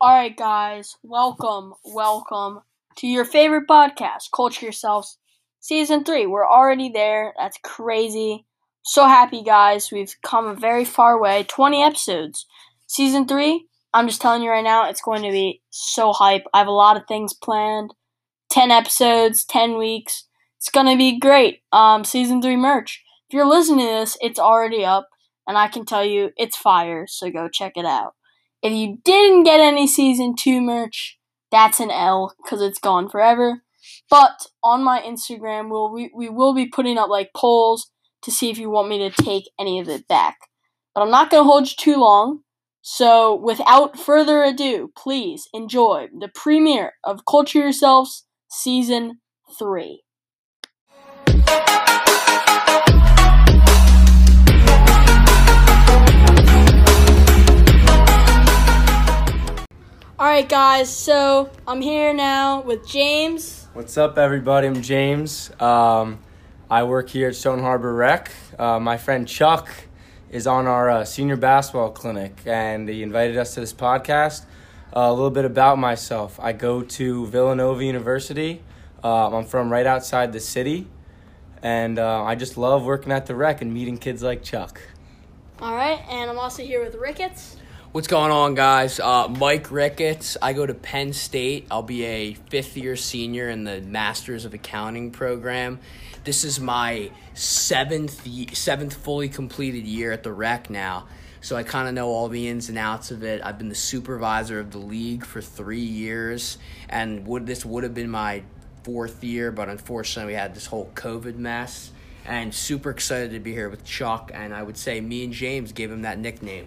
All right, guys, welcome, welcome to your favorite podcast, Culture Yourselves, Season 3. We're already there. That's crazy. So happy, guys. We've come a very far way. 20 episodes. Season 3, I'm just telling you right now, it's going to be so hype. I have a lot of things planned. 10 episodes, 10 weeks. It's going to be great. Um, season 3 merch. If you're listening to this, it's already up, and I can tell you it's fire, so go check it out. If you didn't get any season two merch, that's an L because it's gone forever. But on my Instagram, we'll, we, we will be putting up like polls to see if you want me to take any of it back. But I'm not going to hold you too long. So without further ado, please enjoy the premiere of Culture Yourselves Season 3. Alright, guys, so I'm here now with James. What's up, everybody? I'm James. Um, I work here at Stone Harbor Rec. Uh, my friend Chuck is on our uh, senior basketball clinic, and he invited us to this podcast. Uh, a little bit about myself I go to Villanova University. Uh, I'm from right outside the city, and uh, I just love working at the rec and meeting kids like Chuck. Alright, and I'm also here with Ricketts. What's going on, guys? Uh, Mike Ricketts. I go to Penn State. I'll be a fifth year senior in the Masters of Accounting program. This is my seventh seventh fully completed year at the rec now, so I kind of know all the ins and outs of it. I've been the supervisor of the league for three years, and would this would have been my fourth year, but unfortunately we had this whole COVID mess. And super excited to be here with Chuck, and I would say me and James gave him that nickname.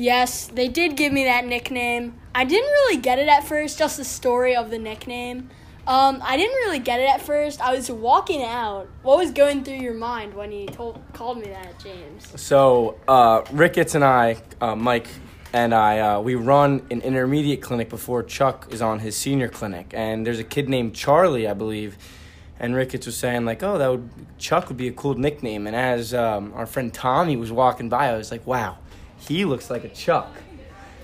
Yes, they did give me that nickname. I didn't really get it at first, just the story of the nickname. Um, I didn't really get it at first. I was walking out. What was going through your mind when he told called me that, James? So, uh, Ricketts and I, uh, Mike and I, uh, we run an intermediate clinic before Chuck is on his senior clinic. And there's a kid named Charlie, I believe. And Ricketts was saying, like, oh, that would, Chuck would be a cool nickname. And as um, our friend Tommy was walking by, I was like, wow, he looks like a Chuck.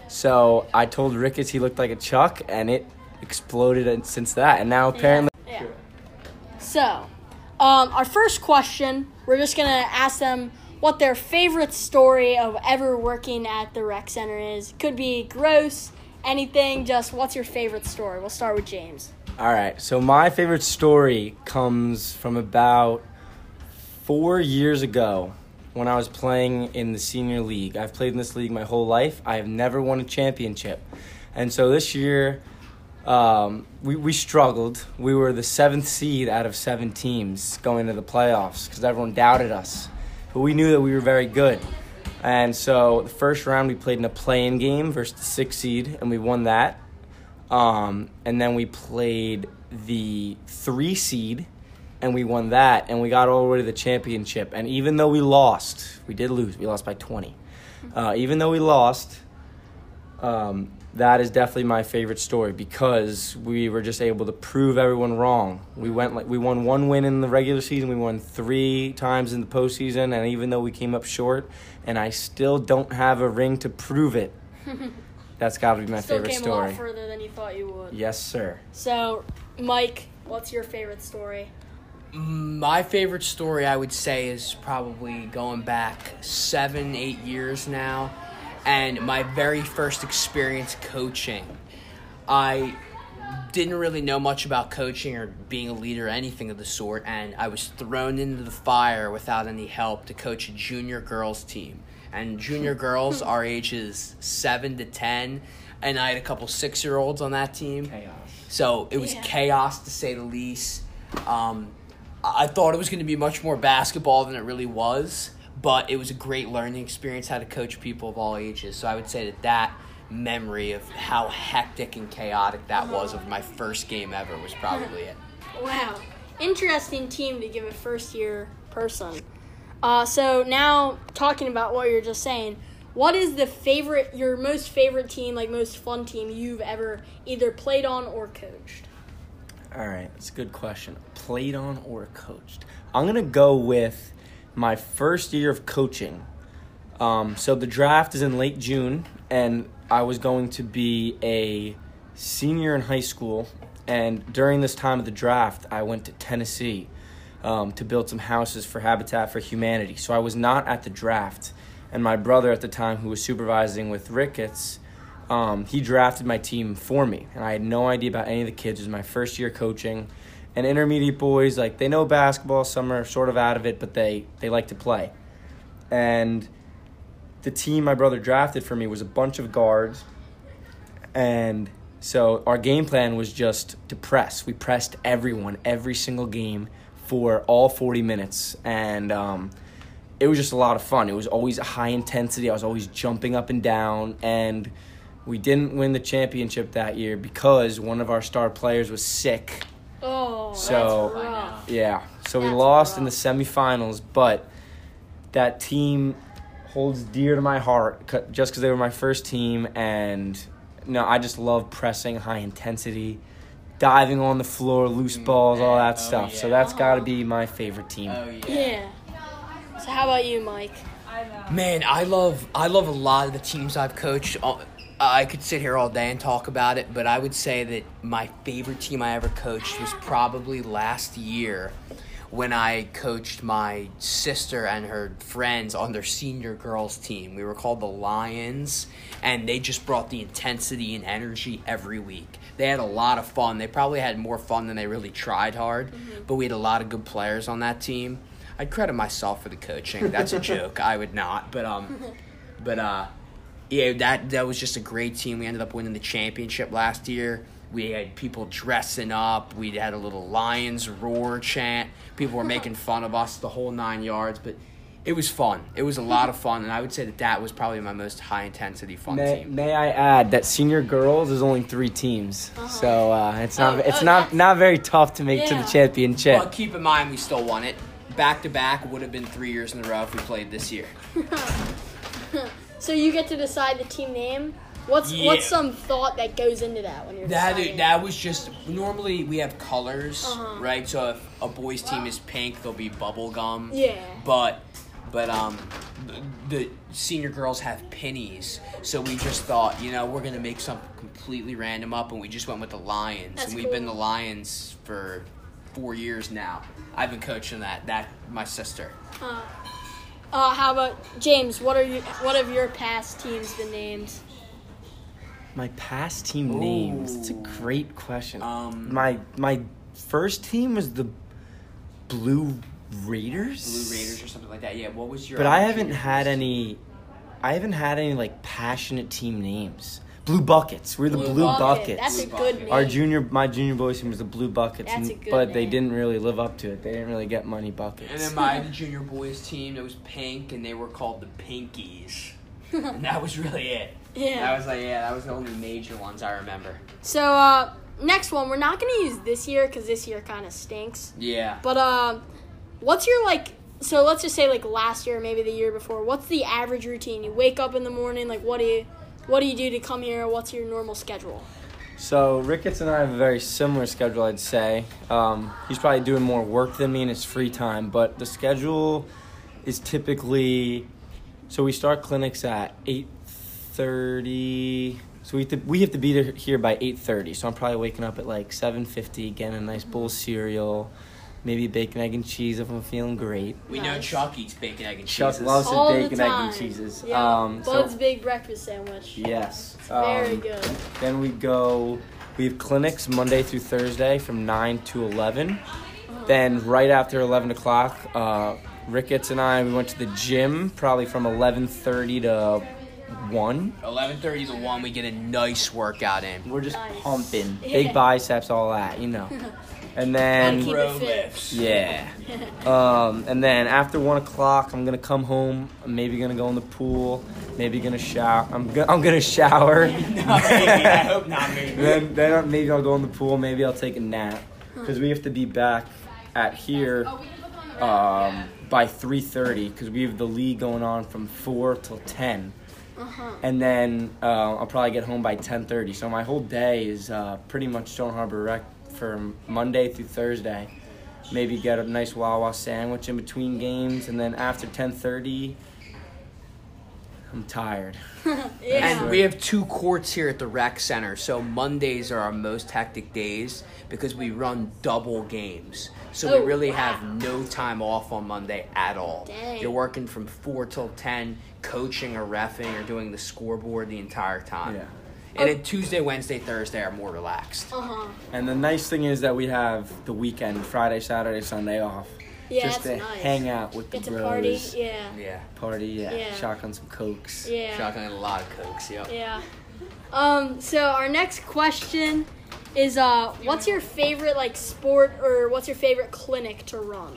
So I told Ricketts he looked like a Chuck, and it exploded since that. And now apparently. Yeah. So, um, our first question, we're just gonna ask them what their favorite story of ever working at the rec center is. Could be gross, anything. Just what's your favorite story? We'll start with James. All right. So my favorite story comes from about four years ago when I was playing in the senior league. I've played in this league my whole life. I have never won a championship. And so this year, um, we, we struggled. We were the seventh seed out of seven teams going to the playoffs because everyone doubted us. But we knew that we were very good. And so the first round, we played in a play-in game versus the sixth seed, and we won that. Um, and then we played the three seed, and we won that, and we got all the way to the championship. And even though we lost, we did lose. We lost by twenty. Uh, even though we lost, um, that is definitely my favorite story because we were just able to prove everyone wrong. We went like we won one win in the regular season, we won three times in the postseason, and even though we came up short, and I still don't have a ring to prove it. That's got to be my Still favorite came a story. lot further than you thought you would. Yes, sir. So, Mike, what's your favorite story? My favorite story, I would say, is probably going back seven, eight years now, and my very first experience coaching. I didn't really know much about coaching or being a leader or anything of the sort, and I was thrown into the fire without any help to coach a junior girls team. And junior girls are ages seven to ten, and I had a couple six year olds on that team. Chaos. So it was Yeah. chaos to say the least. Um, I thought it was going to be much more basketball than it really was, but it was a great learning experience how to coach people of all ages. So I would say that that memory of how hectic and chaotic that was of my first game ever was probably it. Wow, interesting team to give a first year person. Uh, so now talking about what you're just saying, what is the favorite, your most favorite team, like most fun team you've ever either played on or coached? All right, that's a good question. Played on or coached? I'm gonna go with my first year of coaching. Um, so the draft is in late June, and I was going to be a senior in high school, and during this time of the draft, I went to Tennessee um, to build some houses for Habitat for Humanity. So I was not at the draft, and my brother at the time, who was supervising with Ricketts, um, he drafted my team for me, and I had no idea about any of the kids. It was my first year coaching, and intermediate boys like they know basketball. Some are sort of out of it, but they they like to play, and the team my brother drafted for me was a bunch of guards, and so our game plan was just to press. We pressed everyone every single game for all 40 minutes, and um, it was just a lot of fun. It was always high intensity. I was always jumping up and down, and we didn't win the championship that year because one of our star players was sick. Oh, So- that's rough. Yeah, so we That's lost in the semifinals, but that team holds dear to my heart just because they were my first team, and no, I just love pressing, high intensity, diving on the floor, loose mm, balls, all that Oh, stuff. So that's got to be my favorite team. Oh yeah. Yeah. So how about you, Mike? Man, I love I love a lot of the teams I've coached. Uh, I could sit here all day and talk about it, but I would say that my favorite team I ever coached was probably last year when I coached my sister and her friends on their senior girls team. We were called the Lions, and they just brought the intensity and energy every week. They had a lot of fun. They probably had more fun than they really tried hard, but we had a lot of good players on that team. I'd credit myself for the coaching. That's a joke. I would not, but um, but uh, yeah, that that was just a great team. We ended up winning the championship last year. We had people dressing up. We had a little Lions roar chant. People were making fun of us the whole nine yards, but it was fun. It was a lot of fun, and I would say that that was probably my most high intensity fun May, team. may I add that senior girls is only three teams, so uh, it's not Oh, it's oh, not not very tough to make to the championship. But keep in mind, we still won it. Back to back would have been three years in a row if we played this year. So you get to decide the team name. What's Yeah. what's some thought that goes into that when you're That deciding? that was just normally we have colors, Uh-huh. right? So if a boys team is pink, there'll be bubble gum. Yeah. But but um the, the senior girls have pennies. So we just thought, you know, we're gonna make something completely random up and we just went with the Lions. That's and we've been the. Lions for four years now. I've been coaching that. That my sister. Uh, uh, how about James? What are you? What have your past teams been named? My past team names. It's a great question. Um, my my first team was the Blue Raiders. Blue Raiders or something like that. Yeah, what was your But I haven't had boys? any. I haven't had any like passionate team names. Blue Buckets. We're the Blue, Bucket. Buckets. That's a good Bucket. name. Our junior, my junior boys team was the Blue Buckets, That's a good but they didn't really live up to it. They didn't really get money buckets. And then my junior boys team that was pink, and they were called the Pinkies. and that was really it. That yeah. was like yeah, that was the only major ones I remember. So uh, next one, we're not gonna use this year because this year kind of stinks. Yeah. But um, what's your like? So let's just say like last year, maybe the year before. What's the average routine? You wake up in the morning. Like, what do you, what do you do to come here? What's your normal schedule? So Ricketts and I have a very similar schedule, I'd say. Um, he's probably doing more work than me in his free time, but the schedule is typically so we start clinics at eight thirty. So we have to, we have to be there here by eight thirty. So I'm probably waking up at like seven fifty, getting a nice bowl of cereal, maybe bacon, egg, and cheese if I'm feeling great. We know Nice. Chuck eats bacon, egg, and cheese. Chuck cheeses. loves All his bacon, the egg, time. and cheeses. Yeah. Um, so- Bud's big breakfast sandwich. Yes. Very Um, good. Then we go. We have clinics Monday through Thursday from nine to eleven. Then right after eleven o'clock, uh, Ricketts and I we went to the gym probably from eleven thirty to one. Eleven thirty to one, we get a nice workout in. We're just Nice. pumping, Yeah. big biceps, all that, you know. And then Keep it Pro fit. yeah. Um, and then after one o'clock, I'm gonna come home. I'm maybe gonna go in the pool. Maybe gonna shower. I'm go- I'm gonna shower. no, maybe. I hope not. Maybe. then then I'll- maybe I'll go in the pool. Maybe I'll take a nap because we have to be back at here um, by three thirty because we have the league going on from four till ten, Uh-huh. and then uh, I'll probably get home by ten thirty. So my whole day is uh, pretty much Stone Harbor Rec from Monday through Thursday. Maybe get a nice Wawa sandwich in between games, and then after ten thirty. I'm tired. Yeah. And we have two courts here at the rec center. So Mondays are our most hectic days because we run double games. So Oh, we really wow. have no time off on Monday at all. Dang. You're working from 4 till 10, coaching or refing or doing the scoreboard the entire time. Yeah. And then Tuesday, Wednesday, Thursday are more relaxed. uh-huh. And the nice thing is that we have the weekend, Friday, Saturday, Sunday off. Yeah, just that's to nice. hang out with the Get to bros. party. Yeah. Yeah. Party, yeah. Yeah. Shotgun some cokes. Yeah. Shotgun a lot of cokes, yep. Yeah. Um, so our next question is uh what's your favorite like sport or what's your favorite clinic to run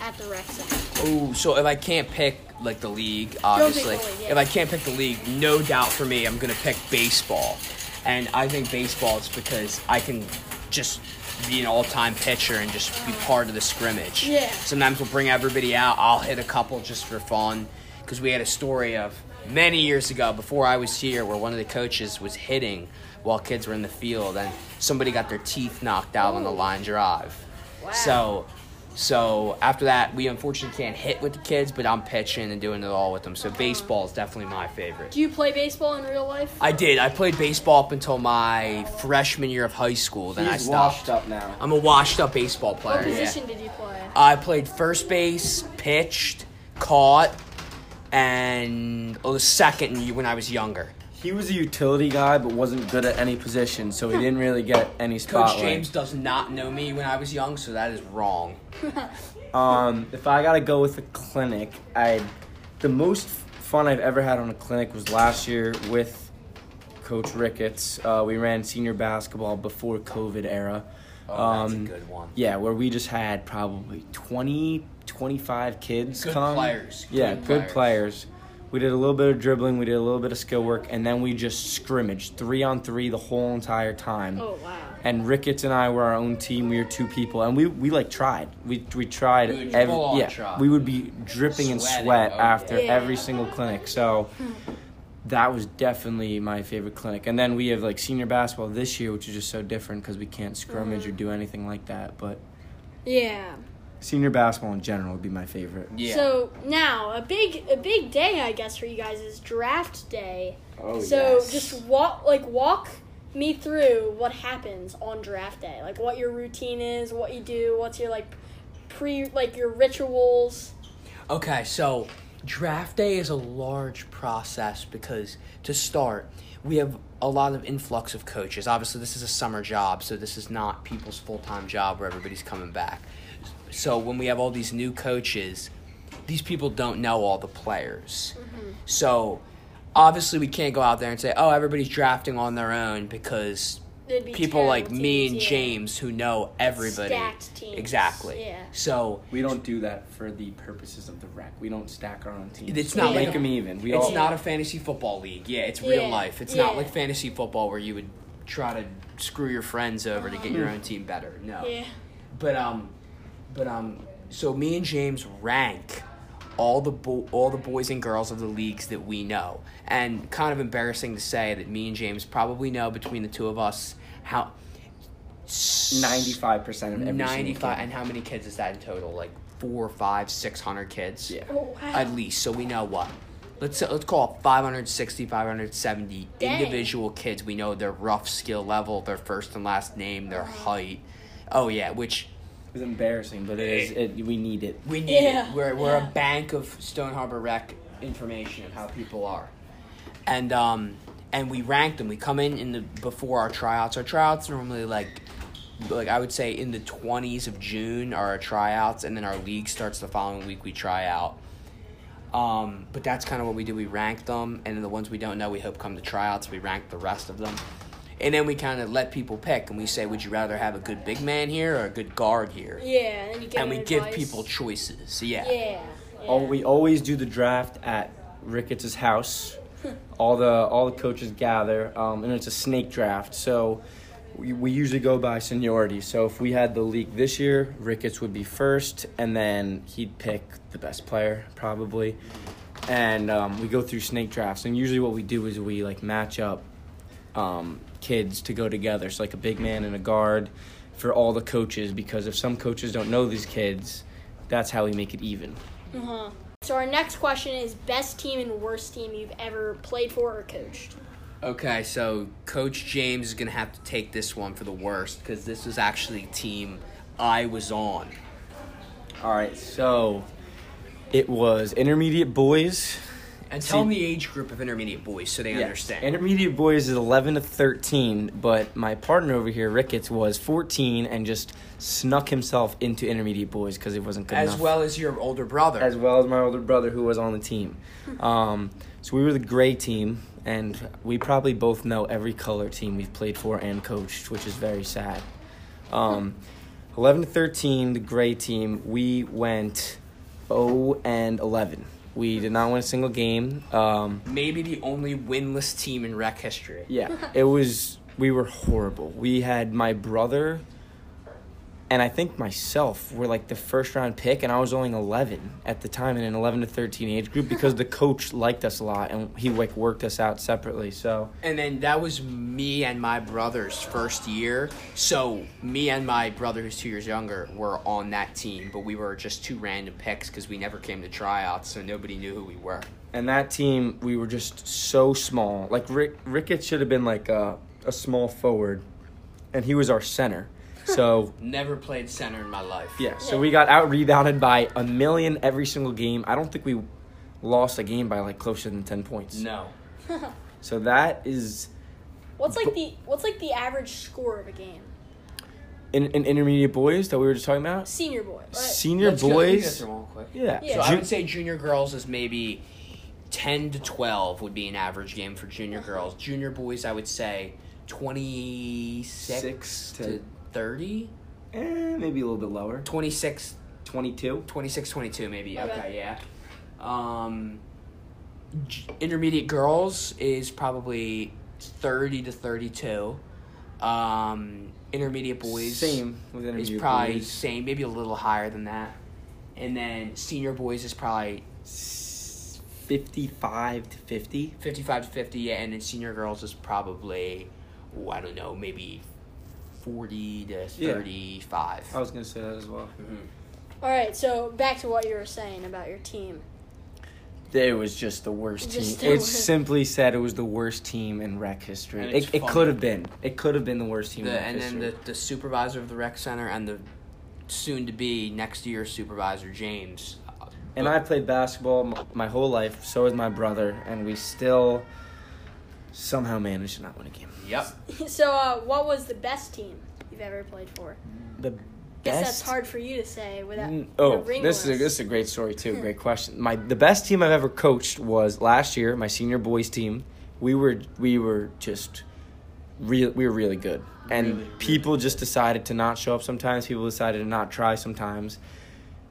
at the rec center? Oh, so if I can't pick like the league, obviously, league, yeah. if I can't pick the league, no doubt for me, I'm gonna pick baseball, and I think baseball is because I can just be an all-time pitcher and just be uh-huh. part of the scrimmage. Yeah. Sometimes we'll bring everybody out. I'll hit a couple just for fun, because we had a story of many years ago before I was here where one of the coaches was hitting while kids were in the field, and somebody got their teeth knocked out on the line drive. Wow. So, so after that, we unfortunately can't hit with the kids, but I'm pitching and doing it all with them. So baseball is definitely my favorite. Do you play baseball in real life? I did. I played baseball up until my freshman year of high school. Then I stopped. washed up now. I'm a washed up baseball player. what yeah. position did you play? I played first base, pitched, caught, and oh, the second when I was younger. He was a utility guy, but wasn't good at any position, so he didn't really get any spotlight. Coach James does not know me when I was young, so that is wrong. Um, if I gotta go with a clinic, I the most fun I've ever had on a clinic was last year with Coach Ricketts. Uh, we ran senior basketball before COVID era. Oh, that's a Um, good one. Yeah, where we just had probably 20, 25 kids Good come. players. Yeah, Good good, players. Players. We did a little bit of dribbling, we did a little bit of skill work, and then we just scrimmaged three on three the whole entire time. Oh wow. And Ricketts and I were our own team. We were two people, and we, we like tried. We we tried We every yeah. try. We would be dripping in sweat oh, after yeah. every single clinic. So that was definitely my favorite clinic. And then we have like senior basketball this year, which is just so different because we can't scrimmage mm-hmm. or do anything like that. But Yeah. Senior basketball in general would be my favorite. Yeah. So now a big a big day I guess for you guys is draft day. Oh so just walk like walk me through what happens on draft day. Like what your routine is, what you do, what's your like pre like your rituals. Okay, so draft day is a large process because to start, we have a lot of influx of coaches. Obviously, this is a summer job, so this is not people's full time job where everybody's coming back. So when we have all these new coaches, these people don't know all the players. So obviously, we can't go out there and say, "Oh, everybody's drafting on their own," because be people like terrible me teams, and yeah. James who know everybody Stacked teams, exactly. yeah. So We don't do that for the purposes of the rec. We don't stack our own teams. It's not we like make them even. We It's all not a fantasy football league. Yeah, it's real Yeah, life. It's not like fantasy football where you would try to screw your friends over to get your own team better. No. Yeah. But um but um so me and James rank all the bo- all the boys and girls of the leagues that we know. And kind of embarrassing to say that me and James probably know between the two of us how ninety-five percent of every 95 and how many kids is that in total like four five six hundred kids Yeah. Oh wow. at least so we know what let's let's call it 560 570 Dang. individual kids we know their rough skill level their first and last name their height oh yeah which It's embarrassing, but it is. It, we need it. we need Yeah, it we're, we're yeah. a bank of stone harbor rec information of how people are and um and we rank them we come in in the before our tryouts our tryouts are normally like like I would say in the 20s of June are our tryouts, and then our league starts the following week. We try out. Um, but that's kind of what we do. We rank them, and then the ones we don't know, we hope come to tryouts. We rank the rest of them, and then we kind of let people pick, and we say, would you rather have a good big man here or a good guard here? Yeah, and you give and we them give people choices. Yeah. Yeah. yeah. Oh, we always do the draft at Ricketts' house. all the all the coaches gather, um, and it's a snake draft. So we, we usually go by seniority. So if we had the league this year, Ricketts would be first, and then he'd pick the best player probably. And um, we go through snake drafts, and usually what we do is we like match up um, kids to go together. So like a big man and a guard for all the coaches, because if some coaches don't know these kids, that's how we make it even. Uh-huh. So our next question is best team and worst team you've ever played for or coached. Okay, so Coach James is gonna have to take this one for the worst because this was actually a team I was on. All right, so it was intermediate boys. And tell them the age group of intermediate boys so they Yes, understand. Intermediate boys is 11 to 13, but my partner over here, Ricketts, was 14 and just snuck himself into intermediate boys because it wasn't good as enough. well as your older brother. as well as my older brother who was on the team. Um, so we were the gray team, and we probably both know every color team we've played for and coached, which is very sad. Um, 11 to 13, the gray team, we went 0 and 11. We did not win a single game. Um, Maybe the only winless team in rec history. yeah, it was. We were horrible. We had my brother, and I think myself were like the first round pick, and I was only eleven at the time in an eleven to thirteen age group because the coach liked us a lot and he like worked us out separately. So And then that was me and my brother's first year. So me and my brother, who's two years younger, were on that team, but we were just two random picks because we never came to tryouts, so nobody knew who we were. and that team we were just so small. Like Rick Ricketts should have been like a a small forward, and he was our center. So Never played center in my life. Yeah, so we got out rebounded by a million every single game. I don't think we lost a game by like closer than 10 points. No. So that is What's like the what's like the average score of a game? in, in intermediate boys that we were just talking about. Senior boys. Right? Senior Let's go- let me go boys. through 'em all quick. Yeah. yeah. So I would say junior girls is maybe 10 to 12 would be an average game for junior uh-huh. girls. Junior boys, I would say 26 Six to to- 30. eh, maybe a little bit lower. 26 22. 26 22 maybe okay, Okay. yeah um j- intermediate girls is probably 30 to 32 um intermediate boys Same with is intermediate probably boys. same maybe a little higher than that and then senior boys is probably 55 to 50. 55 to 50 yeah and then senior girls is probably oh, i don't know maybe 40 to Yeah. 35 I was going to say that as well. Mm-hmm. All right. So back to what you were saying about your team. It was just the worst Just team. the It worst. simply said it was the worst team in rec history. It, it could have been. It could have been the worst team The, in rec and then the, the supervisor of the rec center and the soon to be next year supervisor James. And I played basketball my whole life. So has my brother, and we still somehow managed to not win a game. Yep. So uh, what was the best team you've ever played for? The Guess that's hard for you to say without. Mm, Oh, ring this is a, this is a great story too. Great question. My the best team I've ever coached was last year. My senior boys team. We were we were just real. We were really good, and Really, really people just decided to not show up. Sometimes people decided to not try. Sometimes,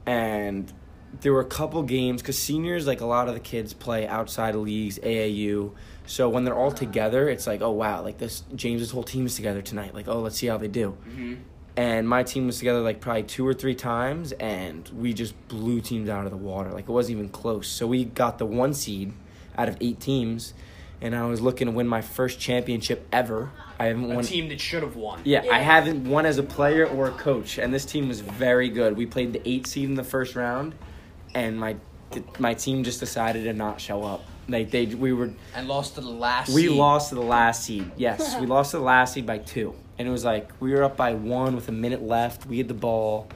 and there were a couple games because seniors like a lot of the kids play outside of leagues AAU. So when they're all together, it's like, oh wow, like this James's whole team is together tonight. Like, oh, let's see how they do Mm-hmm. and my team was together like probably two or three times and we just blew teams out of the water like it wasn't even close so we got the one seed out of eight teams and i was looking to win my first championship ever i haven't won A won team that should have won. yeah, Yeah. i haven't won as a player or a coach and this team was very good we played the eight seed in the first round and my my team just decided to not show up like they we were And lost to the last. we seed. lost to the last seed. Yes, we lost to the last seed by two, and it was like we were up by one with a minute left. We had the ball.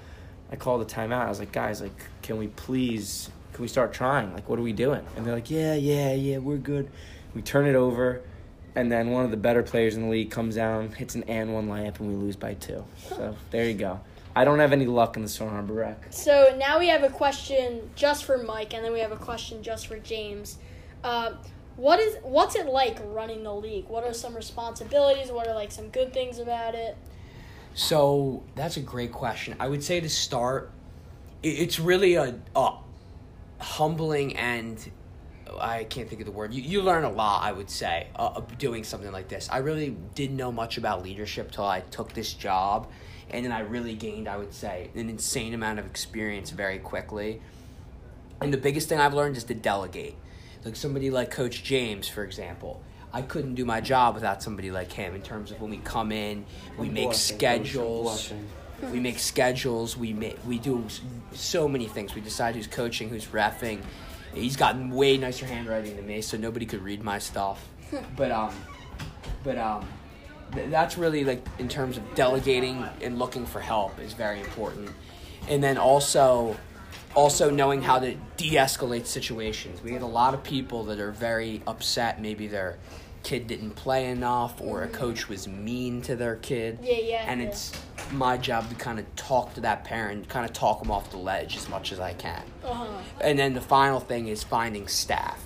I called a timeout. I was like, guys, like, can we please, can we start trying? Like, what are we doing? And they're like, yeah, yeah, yeah, we're good. We turn it over, and then one of the better players in the league comes down, hits an and one layup, and we lose by two. So there you go. I don't have any luck in the Stone Harbor Rec. So now we have a question just for Mike, and then we have a question just for James. Uh, what is what's it like running the league? What are some responsibilities? What are like some good things about it? So that's a great question. I would say to start, it's really a, a humbling and I can't think of the word. You, you learn a lot, I would say, uh, of doing something like this. I really didn't know much about leadership till I took this job, and then I really gained, I would say, an insane amount of experience very quickly. And the biggest thing I've learned is to delegate. Like somebody like Coach James, for example. I couldn't do my job without somebody like him in terms of when we come in, we I'm make blushing, schedules. blushing. We make schedules. We make we do so many things. We decide who's coaching, who's refing, He's gotten way nicer handwriting than me, so nobody could read my stuff. but um, but um, th- that's really like in terms of delegating and looking for help is very important, and then also also knowing how to de-escalate situations. We get a lot of people that are very upset. Maybe their kid didn't play enough, or a coach was mean to their kid. Yeah, yeah, And yeah. it's my job to kind of talk to that parent, kind of talk them off the ledge as much as I can. Uh-huh. And then the final thing is finding staff.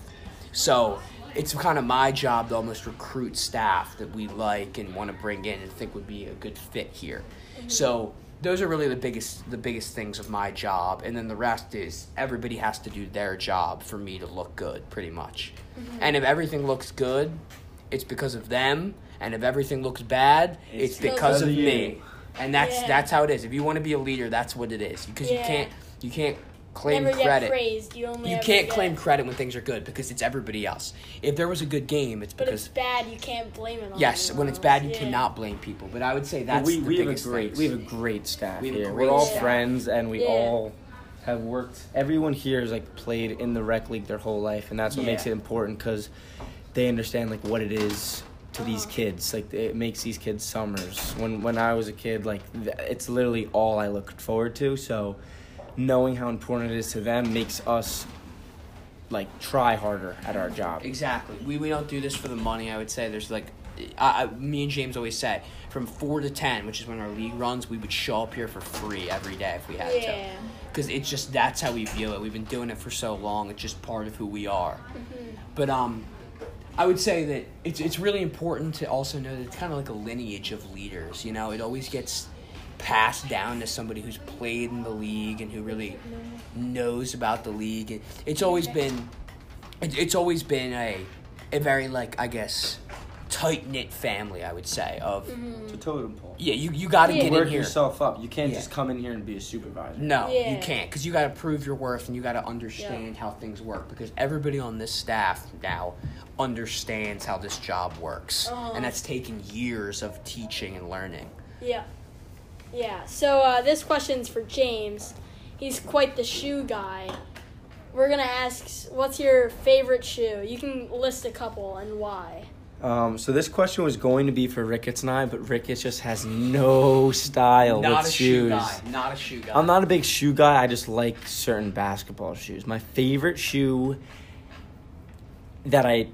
So it's kind of my job to almost recruit staff that we like and want to bring in and think would be a good fit here. Mm-hmm. So those are really the biggest the biggest things of my job and then the rest is everybody has to do their job for me to look good pretty much. Mm-hmm. And if everything looks good, it's because of them and if everything looks bad, it's, It's because because of of you. me. And that's Yeah. that's how it is. If you want to be a leader, that's what it is because Yeah. you can't you can't claim Never credit get praised. You only you ever can't get- claim credit when things are good because it's everybody else. If there was a good game, it's But because it's bad. You can't blame it yes, anyone when it's bad, you Yeah. cannot blame people. But I would say But that's we, the we have a biggest great things. we have a great staff We have a here. great We're all staff. friends and we Yeah. all have worked. Everyone here has like played in the rec league their whole life, and that's what makes it important because they understand like what it is to these Uh-huh. kids. Like it makes these kids summers. When when I was a kid, like th- it's literally all I looked forward to. So knowing how important it is to them makes us like try harder at our job. Exactly. We we don't do this for the money. I would say there's like, I, I, me and James always say from four to ten, which is when our league runs, we would show up here for free every day if we had to. Yeah. Because it's just that's how we view it. We've been doing it for so long. It's just part of who we are. Mm-hmm. But um, I would say that it's it's really important to also know that it's kind of like a lineage of leaders. You know, it always gets passed down to somebody who's played in the league and who really knows about the league. And It's always been, it's always been a, a very like I guess, tight knit family. I would say of It's a totem pole. yeah, you you got to Yeah. get Work in here. yourself up. You can't Yeah. just come in here and be a supervisor. No, Yeah. you can't because you got to prove your worth and you got to understand how things work because everybody on this staff now understands how this job works, Uh-huh. and that's taken years of teaching and learning. Yeah. Yeah. So uh, this question's for James. He's quite the shoe guy. We're gonna ask, what's your favorite shoe? You can list a couple and why. Um, so this question was going to be for Ricketts and I, but Ricketts just has no style Not with a shoe shoes. guy. Not a shoe guy. I'm not a big shoe guy. I just like certain basketball shoes. My favorite shoe that I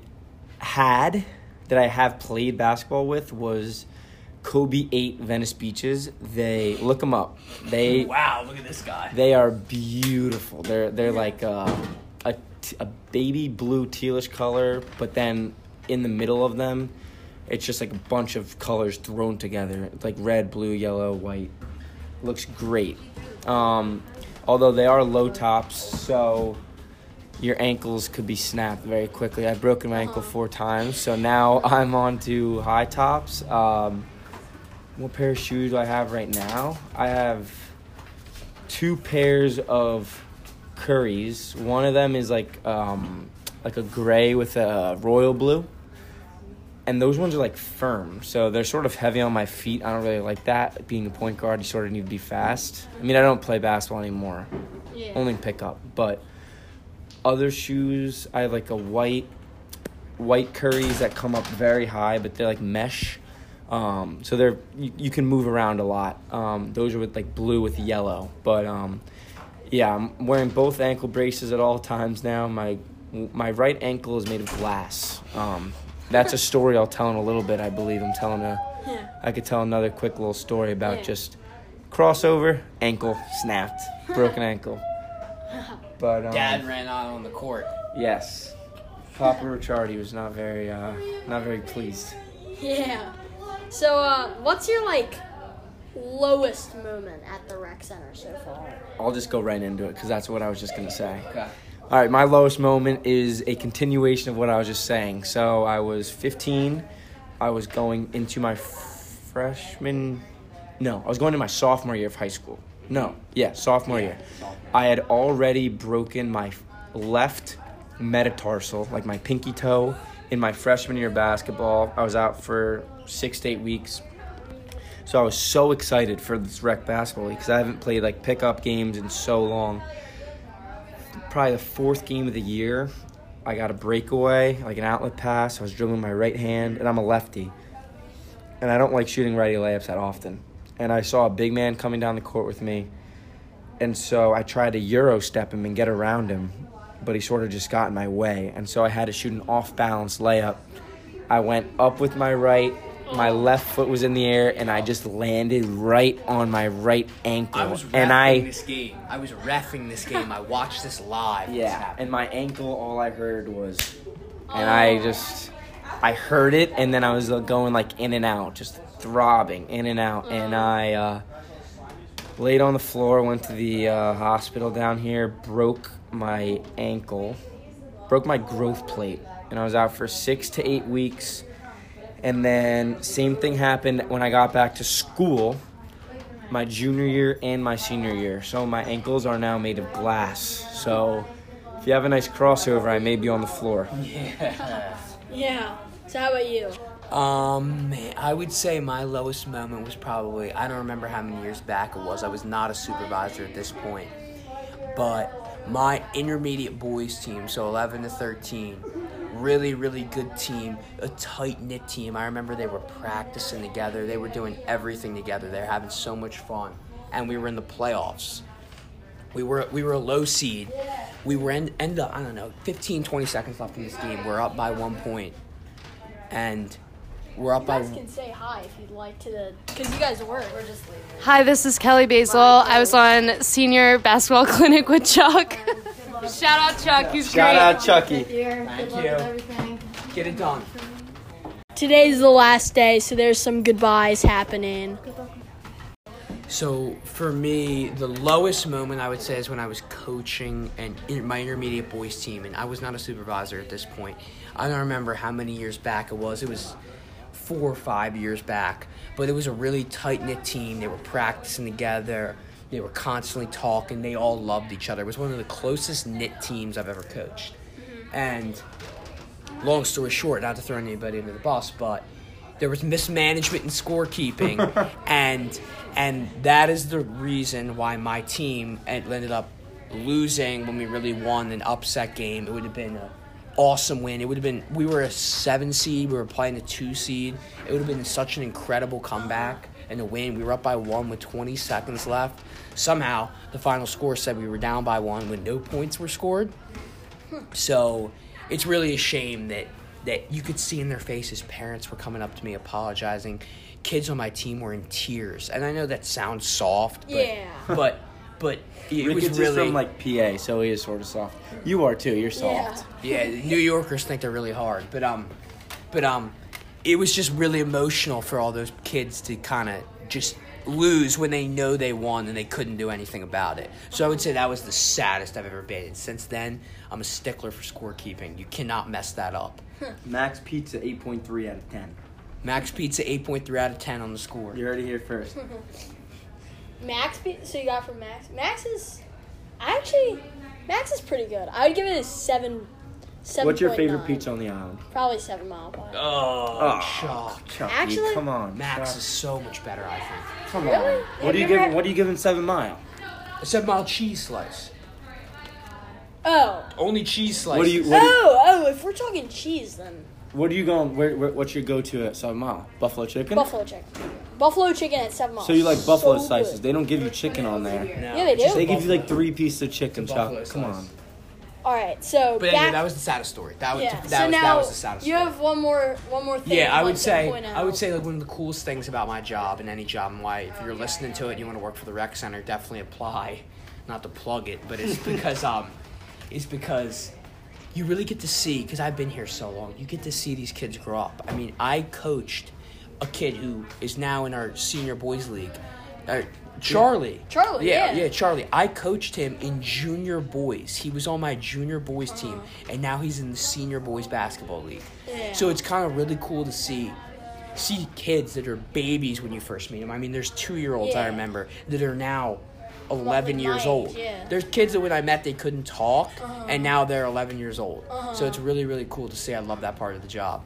had, that I have played basketball with, was Kobe Eight Venice Beaches. They look them up. They Wow, look at this guy. they are beautiful. They're they're like uh, a a baby blue tealish color, but then in the middle of them, it's just like a bunch of colors thrown together. It's like red, blue, yellow, white. Looks great. Um, although they are low tops, so your ankles could be snapped very quickly. I've broken my ankle four times, so now I'm on to high tops. Um, what pair of shoes do I have right now? I have two pairs of curries. One of them is like um, like a gray with a royal blue. And those ones are like firm, so they're sort of heavy on my feet. I don't really like that. Being a point guard, you sort of need to be fast. I mean, I don't play basketball anymore, Yeah. only pickup. But other shoes, I have like a white, white curries that come up very high, but they're like mesh. Um, so they're you, you can move around a lot. Um, those are with like blue with yellow, but um, yeah, I'm wearing both ankle braces at all times now. My my right ankle is made of glass. Um, that's a story I'll tell in a little bit. I believe I'm telling a. Yeah. I could tell another quick little story about Yeah. just crossover, ankle snapped, broken ankle. But um, Dad ran out on the court. yes, Papa Ricciardi was not very uh, not very pleased. Yeah. So, uh, what's your like lowest moment at the rec center so far? I'll just go right into it because that's what I was just gonna say. Okay. All right, my lowest moment is a continuation of what I was just saying. So I was 15. I was going into my freshman. No, I was going to my sophomore year of high school. No, yeah, sophomore year. I had already broken my left metatarsal, like my pinky toe, in my freshman year basketball. I was out for six to eight weeks. So I was so excited for this rec basketball because I haven't played like pickup games in so long probably the fourth game of the year. I got a breakaway, like an outlet pass. I was dribbling my right hand, and I'm a lefty. And I don't like shooting righty layups that often. And I saw a big man coming down the court with me. And so I tried to Euro step him and get around him, but he sort of just got in my way. And so I had to shoot an off balance layup. I went up with my right, my left foot was in the air, and I just landed right on my right ankle. I was refing and I this game. I was refing this game. I watched this live. Yeah, and my ankle, all I heard was, and I just, I heard it, and then I was uh, going like in and out, just throbbing in and out, and I uh, laid on the floor, went to the uh, hospital down here, broke my ankle, broke my growth plate, and I was out for six to eight weeks. And then same thing happened when I got back to school my junior year and my senior year. So my ankles are now made of glass. So if you have a nice crossover, I may be on the floor. Yeah. yeah. So how about you? Um, man, I would say my lowest moment was probably I don't remember how many years back it was. I was not a supervisor at this point, but my intermediate boys team, so 11 to 13, really really good team, a tight knit team. I remember they were practicing together. They were doing everything together. They were having so much fun, and we were in the playoffs. We were we were a low seed. We were end, end up I don't know 15 20 seconds left in this game. We're up by one point, and we're up You by guys can say hi if you'd like to the, because you guys were. We're just leaving. Hi, this is Kelly Basil. I was on senior basketball clinic with Chuck. Shout out Chuck, he's Shout great. out Chucky. Thank you. Get it done. Today's the last day, so there's some goodbyes happening. So for me, the lowest moment I would say is when I was coaching and in my intermediate boys team, and I was not a supervisor at this point. I don't remember how many years back it was. It was four or five years back, but it was a really tight knit team. They were practicing together. They were constantly talking. They all loved each other. It was one of the closest knit teams I've ever coached. Mm-hmm. And long story short, not to throw anybody under the bus, but there was mismanagement in scorekeeping, and and that is the reason why my team ended up losing when we really won an upset game. It would have been an awesome win. It would have been we were a seven seed, we were playing a two seed. It would have been such an incredible comeback and a win. We were up by one with 20 seconds left. Somehow the final score said we were down by one when no points were scored. So it's really a shame that that you could see in their faces parents were coming up to me apologizing. Kids on my team were in tears. And I know that sounds soft, but Yeah. but but it Ricketts was is really from like PA, so he is sort of soft. You are too. You're soft. yeah, New Yorkers think they're really hard, but um, but um, it was just really emotional for all those kids to kind of just lose when they know they won and they couldn't do anything about it. So I would say that was the saddest I've ever been. And since then, I'm a stickler for scorekeeping. You cannot mess that up. Max Pizza 8.3 out of 10. Max Pizza 8.3 out of 10 on the score. You heard it here first. Max, pe- so you got from Max. Max is, I actually, Max is pretty good. I would give it a seven. Seven What's your favorite pizza on the island? Probably seven mile pie. Oh, oh Chuck. Chucky, Actually- come on. Max Chuck. is so much better, I think. Come Really? on. Have What do you you give? ever- What do you give in Seven Mile? A seven mile cheese slice. Oh. Only cheese slice. What do you? What, do, Oh, oh, if we're talking cheese, then what are you going? Where, where? What's your go-to at Seven Mile? Buffalo chicken. buffalo chicken. Buffalo chicken at seven Mile. So you like buffalo So slices? good. They don't give you chicken on there. No, Yeah, they it's just do. They give you like three pieces of chicken, It's a buffalo Chuck. Come slice. on. All right, so But anyway, that was the saddest story. That was yeah. that so was now that was the saddest you story. have one more one more thing. yeah, I would say I would say like one of the coolest things about my job and any job and why if you're listening to it and you want to work for the rec center, definitely apply. Not to plug it, but it's because um it's because you really get to see because I've been here so long. You get to see these kids grow up. I mean, I coached a kid who is now in our senior boys league. Uh, Charlie. Charlie, Yeah, yeah. yeah, Charlie. I coached him in junior boys. He was on my junior boys team, and now he's in the senior boys basketball league. Yeah. So it's kind of really cool to see see kids that are babies when you first meet them. I mean, there's two year olds I remember that are now 11 my years age, old. yeah. Uh-huh. There's kids that when I met they couldn't talk, and now they're 11 years old. Uh-huh. So it's really really cool to see. I love that part of the job.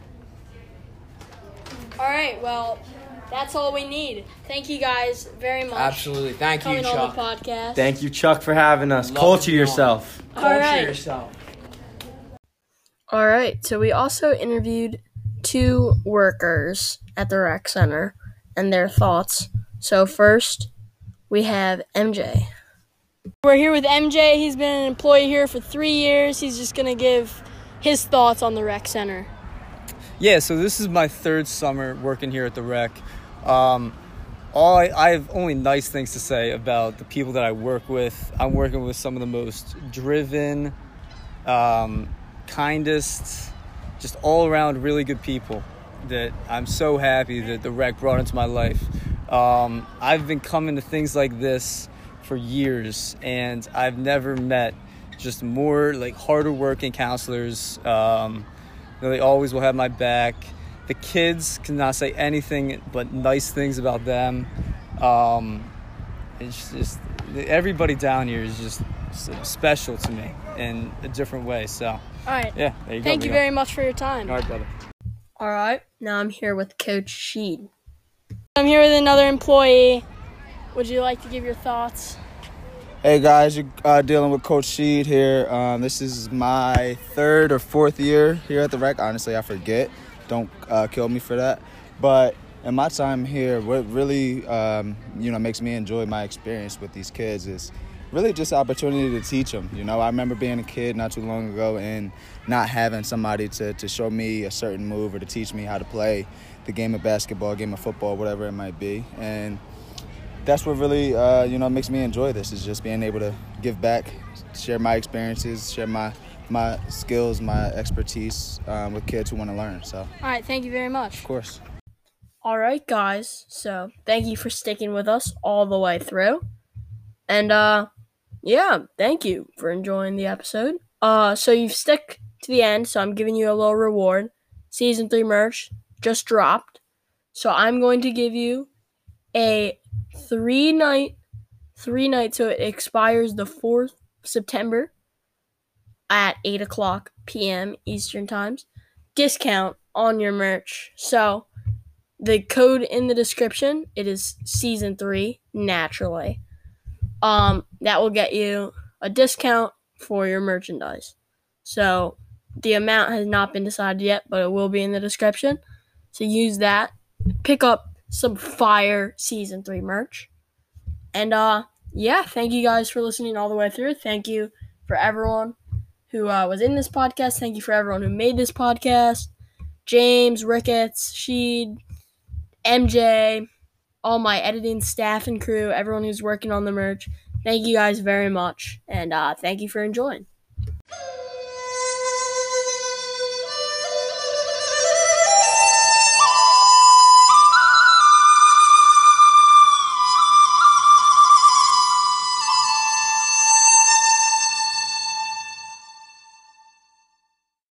All right, well, That's all we need. Thank you guys very much. Absolutely. Thank you, Coming on Chuck. the podcast. Thank you, Chuck, for having us. Love Culture to yourself. All Culture right. yourself. All right. So we also interviewed two workers at the rec center and their thoughts. So first, we have MJ. We're here with MJ. He's been an employee here for three years. He's just gonna give his thoughts on the rec center. Yeah, so this is my third summer working here at the rec. Um, all I, I have only nice things to say about the people that I work with. I'm working with some of the most driven, um, kindest, just all around really good people that I'm so happy that the rec brought into my life. Um, I've been coming to things like this for years, and I've never met just more like harder working counselors. Um, they always will have my back. The kids cannot say anything but nice things about them. Um, it's just everybody down here is just special to me in a different way. So All right. yeah, there you. Thank there you go. very much for your time. All right, brother. All right. Now I'm here with Coach Sheed. I'm here with another employee. Would you like to give your thoughts? Hey guys, you're uh, dealing with Coach Sheed here. Um, this is my third or fourth year here at the rec. Honestly, I forget. Don't uh, kill me for that. But in my time here, what really um, you know makes me enjoy my experience with these kids is really just the opportunity to teach them. You know, I remember being a kid not too long ago and not having somebody to, to show me a certain move or to teach me how to play the game of basketball, game of football, whatever it might be. And that's what really uh, you know makes me enjoy this is just being able to give back, share my experiences, share my my skills, my expertise um, with kids who want to learn. So All right. Thank you very much. Of course. All right, guys. So thank you for sticking with us all the way through. And uh yeah, thank you for enjoying the episode. Uh so you've stuck to the end, so I'm giving you a little reward. Season three merch just dropped. So I'm going to give you a three night three night so it expires the fourth September at eight o'clock PM Eastern times. Discount on your merch. So the code in the description it is season three naturally. Um that will get you a discount for your merchandise. So the amount has not been decided yet but it will be in the description. So use that. Pick up some fire season three merch. And uh yeah thank you guys for listening all the way through. Thank you for everyone who uh, was in this podcast thank you for everyone who made this podcast james ricketts sheed MJ, all my editing staff and crew, everyone who's working on the merch. Thank you guys very much, and uh, thank you for enjoying.